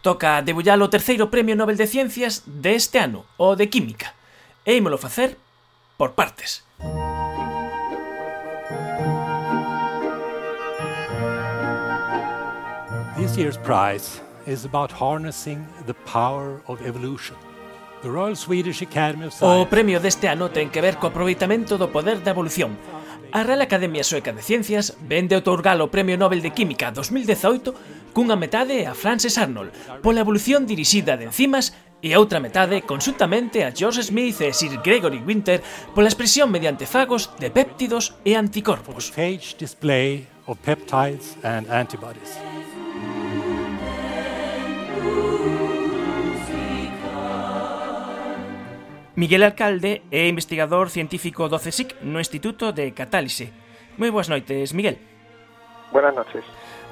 Toca debullar o terceiro Premio Nobel de Ciencias deste ano, o de Química. E ímolo facer por partes. This year's prize is about harnessing the power of evolution. The Royal Swedish Academy of Science... O premio deste ano ten que ver co aproveitamento do poder da evolución. A Real Academia Sueca de Ciencias vende otorgalo o Premio Nobel de Química 2018 Cunha metade a Frances Arnold pola evolución dirixida de enzimas e a outra metade consultamente a George Smith e Sir Gregory Winter pola expresión mediante fagos de péptidos e anticorpos. Phage display of peptides and antibodies. Miguel Alcalde é investigador científico do CSIC no Instituto de Catálise. Moi boas noites, Miguel. Buenas noches.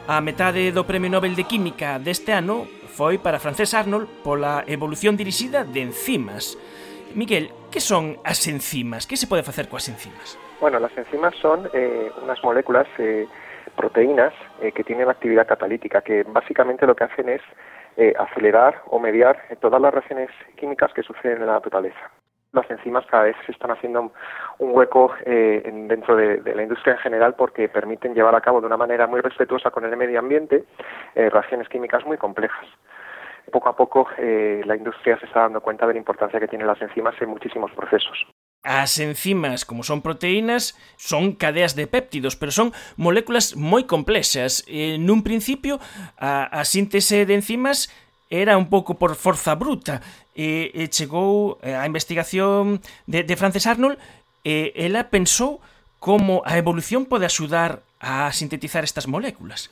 A metade do Premio Nobel de Química deste ano foi para Frances Arnold pola evolución dirixida de enzimas. Miguel, que son as enzimas? Que se pode facer coas enzimas? Bueno, las enzimas son eh, unas moléculas, eh, proteínas, eh, que tienen actividad catalítica, que básicamente lo que hacen es eh, acelerar o mediar todas las reacciones químicas que suceden en la naturaleza. Las enzimas cada vez se están haciendo un, un hueco eh, en- dentro de, la industria en general porque permiten llevar a cabo de una manera muy respetuosa con el medio ambiente eh, reacciones químicas muy complejas. Poco a poco eh, la industria se está dando cuenta de la importancia que tienen las enzimas en muchísimos procesos. As enzimas, como son proteínas, son cadeas de péptidos, pero son moléculas moi complexas. E, nun principio, a, a síntese de enzimas era un pouco por forza bruta e, e chegou eh, a investigación de, de Frances Arnold e ela pensou como a evolución pode axudar a sintetizar estas moléculas.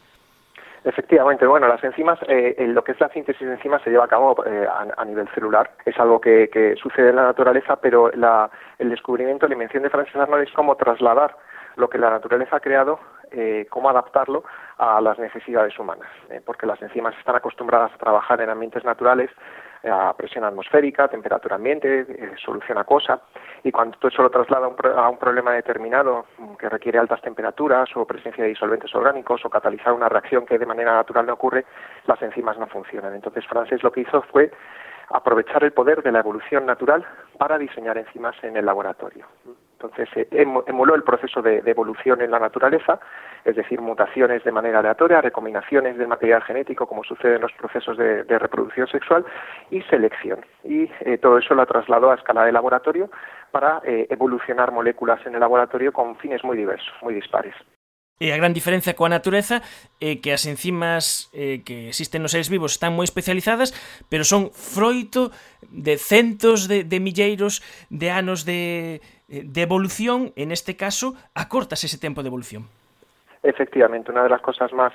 Efectivamente, bueno, las enzimas, eh, en lo que es la síntesis de enzimas se lleva a cabo eh, a, nivel celular. Es algo que, que sucede en la naturaleza, pero la, el descubrimiento, la invención de Francis Arnold es cómo trasladar lo que la naturaleza ha creado, eh, cómo adaptarlo a las necesidades humanas. eh, porque las enzimas están acostumbradas a trabajar en ambientes naturales, a presión atmosférica, temperatura ambiente, eh, solución acuosa, y cuando tú eso lo traslada a un, a un problema determinado que requiere altas temperaturas o presencia de disolventes orgánicos o catalizar una reacción que de manera natural no ocurre, las enzimas no funcionan. Entonces Frances lo que hizo fue aprovechar el poder de la evolución natural para diseñar enzimas en el laboratorio. Entonces eh, emu- emuló el proceso de, evolución en la naturaleza, es decir, mutaciones de manera aleatoria, recombinaciones del material genético, como sucede en los procesos de, reproducción sexual, y selección. Y eh, todo eso lo trasladó a escala de laboratorio para eh, evolucionar moléculas en el laboratorio con fines muy diversos, muy dispares. E a gran diferencia coa natureza é que as enzimas eh, que existen nos seres vivos están moi especializadas, pero son froito de centos de, de milleiros de anos de, eh, de evolución, en este caso, acortas ese tempo de evolución. Efectivamente, una de las cosas más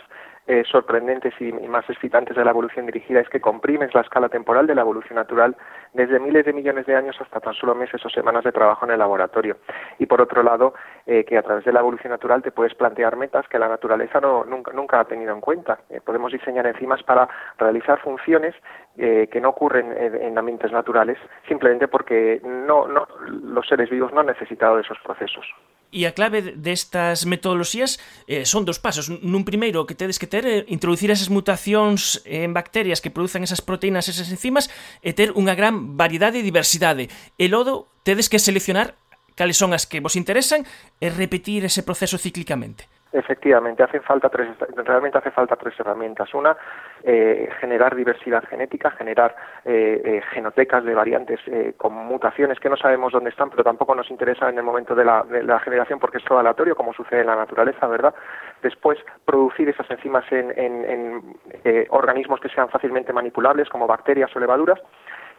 eh, sorprendentes y, más excitantes de la evolución dirigida es que comprimes la escala temporal de la evolución natural desde miles de millones de años hasta tan solo meses o semanas de trabajo en el laboratorio. Y por otro lado, eh, que a través de la evolución natural te puedes plantear metas que la naturaleza no, nunca, nunca ha tenido en cuenta. Eh, podemos diseñar enzimas para realizar funciones eh, que no ocurren en, en, ambientes naturales, simplemente porque no, no, los seres vivos no han necesitado de esos procesos. E a clave destas metodoloxías eh, son dos pasos. Nun primeiro que tedes que ter é eh, introducir esas mutacións en bacterias que producen esas proteínas, esas enzimas, e ter unha gran variedade e diversidade. E lodo tedes que seleccionar cales son as que vos interesan e repetir ese proceso cíclicamente. Efectivamente, hacen falta tres, realmente hace falta tres herramientas. Una, eh, generar diversidad genética, generar eh, eh, genotecas de variantes eh, con mutaciones que no sabemos dónde están, pero tampoco nos interesa en el momento de la, de la generación porque es todo aleatorio, como sucede en la naturaleza, ¿verdad? Después, producir esas enzimas en, en, en eh, organismos que sean fácilmente manipulables, como bacterias o levaduras.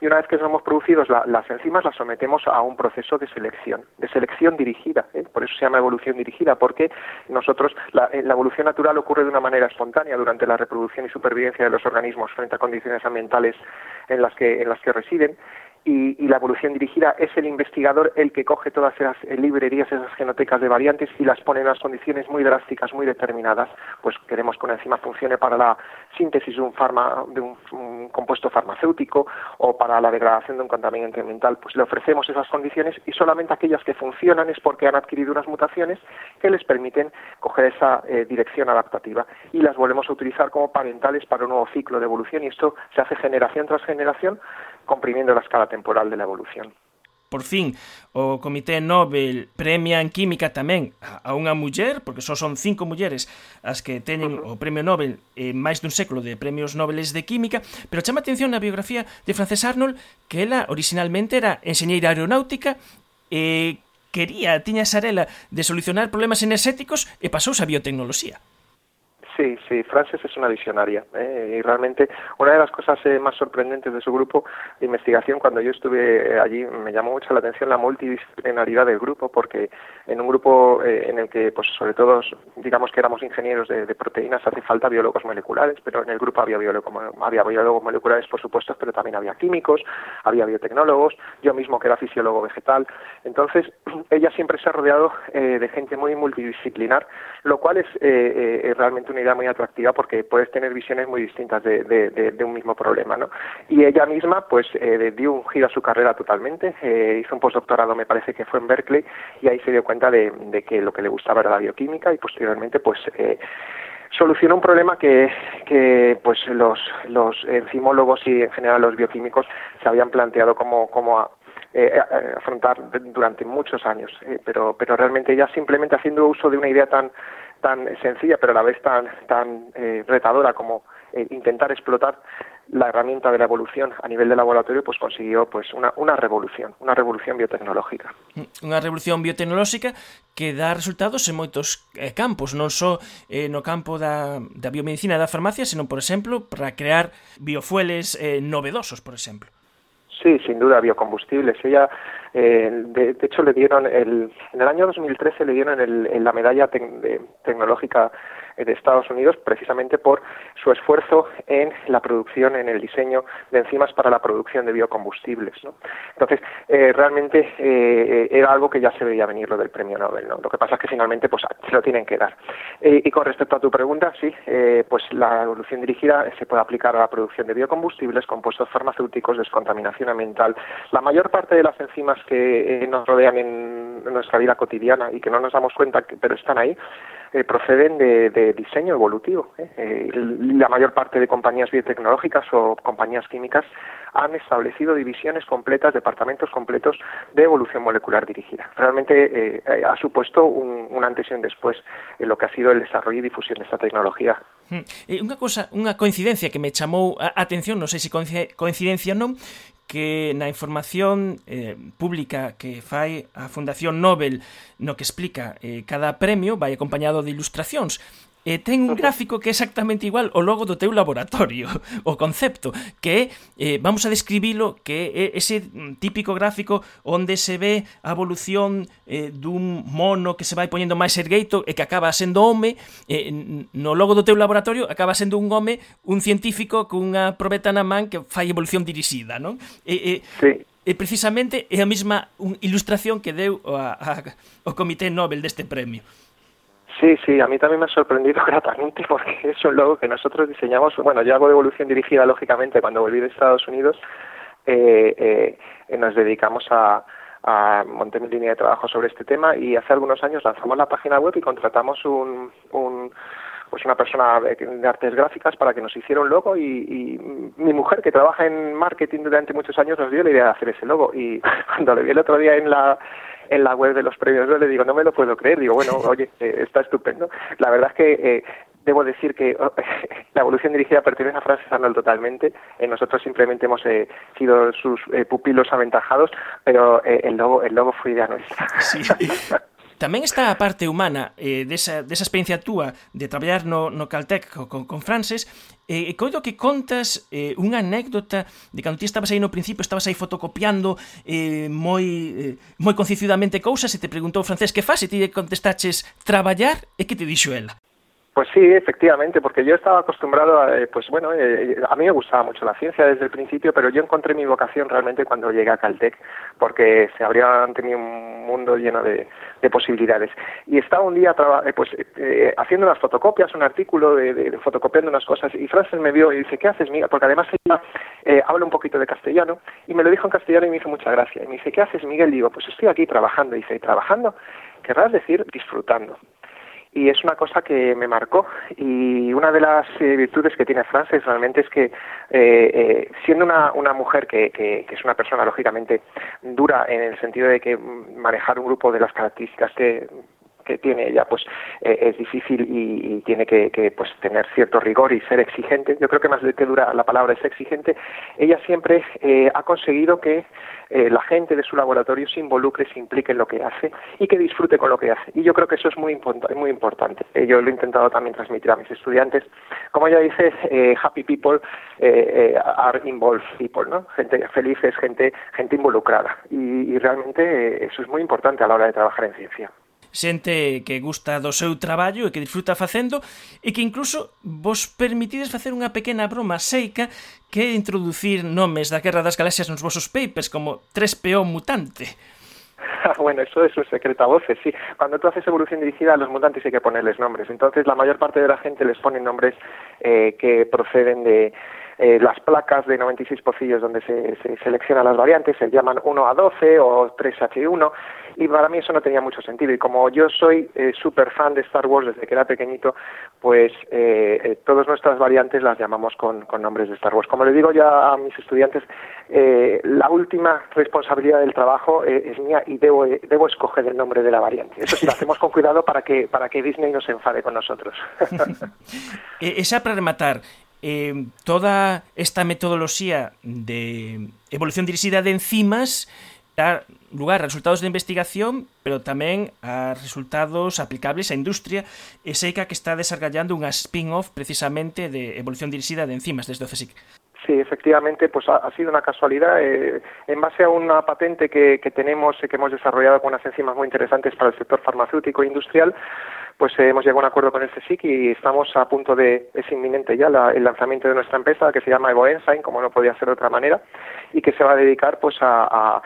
Y una vez que somos producidos las enzimas las sometemos a un proceso de selección, de selección dirigida, ¿eh? por eso se llama evolución dirigida, porque nosotros la, la evolución natural ocurre de una manera espontánea durante la reproducción y supervivencia de los organismos frente a condiciones ambientales en las que, en las que residen y, la evolución dirigida es el investigador el que coge todas esas eh, librerías, esas genotecas de variantes y las pone en unas condiciones muy drásticas, muy determinadas. Pues queremos que una enzima funcione para la síntesis de un, de un, compuesto farmacéutico o para la degradación de un contaminante ambiental. Pues le ofrecemos esas condiciones y solamente aquellas que funcionan es porque han adquirido unas mutaciones que les permiten coger esa eh, dirección adaptativa y las volvemos a utilizar como parentales para un nuevo ciclo de evolución y esto se hace generación tras generación comprimiendo la escala temporal de la evolución. Por fin, o Comité Nobel premia en química tamén a unha muller, porque só son cinco mulleres as que teñen o premio Nobel en máis dun século de premios Nobeles de química, pero chama atención na biografía de Frances Arnold que ela originalmente era enxeñeira aeronáutica e quería, tiña sarela de solucionar problemas enerxéticos e pasouse a biotecnoloxía. Sí, sí, Frances es una visionaria ¿eh? y realmente una de las cosas eh, más sorprendentes de su grupo de investigación cuando yo estuve eh, allí me llamó mucho la atención la multidisciplinaridad del grupo porque en un grupo en el que pues sobre todo digamos que éramos ingenieros de, proteínas hace falta biólogos moleculares pero en el grupo había biólogos, había biólogos moleculares por supuesto pero también había químicos, había biotecnólogos, yo mismo que era fisiólogo vegetal entonces ella siempre se ha rodeado de gente muy multidisciplinar lo cual es realmente idea muy atractiva porque puedes tener visiones muy distintas de, de, un mismo problema, ¿no? Y ella misma, pues, eh, dio un giro a su carrera totalmente, eh, hizo un postdoctorado, me parece que fue en Berkeley, y ahí se dio cuenta de, que lo que le gustaba era la bioquímica y posteriormente, pues, eh, solucionó un problema que, pues los, los enzimólogos y en general los bioquímicos se habían planteado como, como afrontar durante muchos años, pero, pero realmente ella simplemente haciendo uso de una idea tan tan sencilla, pero a la vez tan, tan eh, retadora como eh, intentar explotar la herramienta de la evolución a nivel de laboratorio, pues consiguió pues una, una revolución, una revolución biotecnológica. Mm, Unha revolución biotecnolóxica que dá resultados en moitos eh, campos, non só eh, no campo da, da biomedicina e da farmacia, senón, por exemplo, para crear biofueles eh, novedosos, por exemplo. Sí, sin duda, biocombustibles. Ella eh, de, hecho, le dieron, el, en el año 2013 le dieron el, la medalla tecnológica de Estados Unidos precisamente por su esfuerzo en la producción, en el diseño de enzimas para la producción de biocombustibles. ¿no? Entonces, eh, realmente eh, era algo que ya se veía venir lo del premio Nobel. ¿no? Lo que pasa es que finalmente pues, se lo tienen que dar. Eh, y con respecto a tu pregunta, sí, pues la evolución dirigida se puede aplicar a la producción de biocombustibles, compuestos farmacéuticos, descontaminación ambiental. La mayor parte de las enzimas que nos rodean en nuestra vida cotidiana y que no nos damos cuenta, pero están ahí, eh, proceden de, diseño evolutivo. ¿eh? Eh, la mayor parte de compañías biotecnológicas o compañías químicas han establecido divisiones completas, departamentos completos de evolución molecular dirigida. Realmente ha supuesto un, antes y un después en lo que ha sido el desarrollo y difusión de esta tecnología. Hmm. Una cosa, una coincidencia que me llamó atención, no sé si coincidencia o no, que na información eh, pública que fai a Fundación Nobel no que explica eh, cada premio vai acompañado de ilustracións e ten un gráfico que é exactamente igual ao logo do teu laboratorio, o concepto, que é, eh, vamos a describilo, que é ese mm, típico gráfico onde se ve a evolución eh, dun mono que se vai poñendo máis ergueito e que acaba sendo home, eh, no logo do teu laboratorio acaba sendo un home, un científico cunha probeta na man que fai evolución dirixida, non? E, e, sí. E precisamente é a mesma ilustración que deu a, a, o Comité Nobel deste premio. Sí, sí, a mí también me ha sorprendido gratamente porque es un logo que nosotros diseñamos, bueno, yo hago de evolución dirigida, lógicamente, cuando volví de Estados Unidos, eh, eh, nos dedicamos a, a montar mi línea de trabajo sobre este tema y hace algunos años lanzamos la página web y contratamos un, un pues una persona de, artes gráficas para que nos hiciera un logo y, y, mi mujer que trabaja en marketing durante muchos años nos dio la idea de hacer ese logo y cuando le vi el otro día en la en la web de los premios le digo no me lo puedo creer digo bueno oye eh, está estupendo la verdad es que eh, debo decir que oh, la evolución dirigida pertenece a Francis Arnold totalmente. Eh, nosotros simplemente hemos eh, sido sus pupilos aventajados, pero el logo el logo fue idea nuestra. Sí. Tamén está a parte humana eh, desa, desa experiencia túa de traballar no, no Caltech con, con Frances, eh, coido que contas eh, unha anécdota de cando ti estabas aí no principio, estabas aí fotocopiando eh, moi eh, moi concicidamente cousas e te preguntou francés que faz e ti contestaches traballar e que te dixo ela? Pues sí, efectivamente, porque yo estaba acostumbrado a, eh, pues bueno, eh, a mí me gustaba mucho la ciencia desde el principio, pero yo encontré mi vocación realmente cuando llegué a Caltech, porque se habría tenido un mundo lleno de, posibilidades. Y estaba un día eh, pues haciendo unas fotocopias, un artículo de, fotocopiando unas cosas, y Frances me vio y dice, ¿qué haces, Miguel? Porque además ella habla un poquito de castellano, y me lo dijo en castellano y me hizo mucha gracia. Y me dice, ¿qué haces, Miguel? digo, pues estoy aquí trabajando. Y dice, ¿trabajando? Querrás decir disfrutando y es una cosa que me marcó. Y una de las eh, virtudes que tiene Frances realmente es que eh, eh, siendo una, una mujer que, que, es una persona lógicamente dura en el sentido de que manejar un grupo de las características que que tiene ella pues es difícil y, tiene que, que, pues tener cierto rigor y ser exigente yo creo que más de que dura la palabra es exigente ella siempre ha conseguido que eh, la gente de su laboratorio se involucre, se implique en lo que hace y que disfrute con lo que hace. Y yo creo que eso es muy, muy importante. Eh, yo lo he intentado también transmitir a mis estudiantes. Como ella dice, eh, happy people are involved people, ¿no? Gente feliz es gente, gente involucrada. y realmente eso es muy importante a la hora de trabajar en ciencia. xente que gusta do seu traballo e que disfruta facendo e que incluso vos permitides facer unha pequena broma seica que é introducir nomes da Guerra das Galaxias nos vosos papers como 3PO mutante. bueno, eso es un secreto a voces, sí. Cuando tú haces evolución dirigida a los mutantes hay que ponerles nombres. Entonces, la mayor parte de la gente les pone nombres eh, que proceden de, eh, las placas de 96 pocillos donde se, se seleccionan las variantes, se llaman 1 a 12 o 3H1 y para mí eso no tenía mucho sentido y como yo soy eh, súper fan de Star Wars desde que era pequeñito, pues eh, eh, todas nuestras variantes las llamamos con, con, nombres de Star Wars. Como le digo ya a mis estudiantes, eh, la última responsabilidad del trabajo eh, es mía y debo, debo escoger el nombre de la variante. Eso sí, lo hacemos con cuidado para que, para que Disney no se enfade con nosotros. Esa para rematar, eh, toda esta metodoloxía de evolución dirixida de enzimas dar lugar a resultados de investigación, pero tamén a resultados aplicables á industria, e Seica que está desarrollando unha spin-off precisamente de evolución dirixida de enzimas desde o CSIC. Sí, efectivamente, pues ha, ha sido una casualidad. Eh, en base a una patente que, que tenemos, y que hemos desarrollado con unas enzimas muy interesantes para el sector farmacéutico e industrial, pues eh, hemos llegado a un acuerdo con el CSIC y estamos a punto de, es inminente ya la, el lanzamiento de nuestra empresa que se llama EvoEnzyme, como no podía ser de otra manera, y que se va a dedicar pues a, a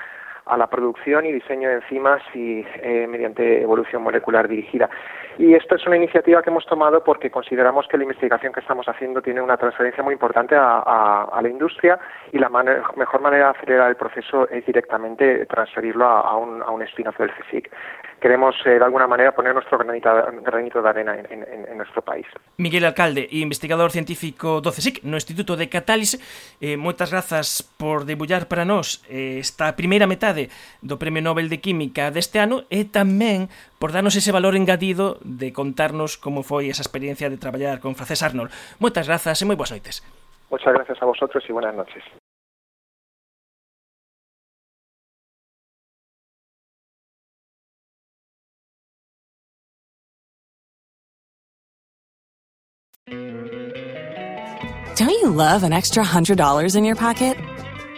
a la producción y diseño de enzimas y eh, mediante evolución molecular dirigida. Y esto es una iniciativa que hemos tomado porque consideramos que la investigación que estamos haciendo tiene una transferencia muy importante a, a, a la industria y la mejor manera de acelerar el proceso es directamente transferirlo a, a un, a un spin-off del CSIC. Queremos, eh, de alguna manera, poner nuestro granito, granito de arena en, en, en nuestro país. Miguel Alcalde, investigador científico do CSIC no Instituto de Catálise, eh, moitas por debullar para nós eh, esta primeira metade do Premio Nobel de Química deste ano e tamén por darnos ese valor engadido de contarnos como foi esa experiencia de traballar con Francés Arnold. Moitas grazas e moi boas noites. Muchas gracias a vosotros y buenas noches. Don't you love an extra $100 in your pocket?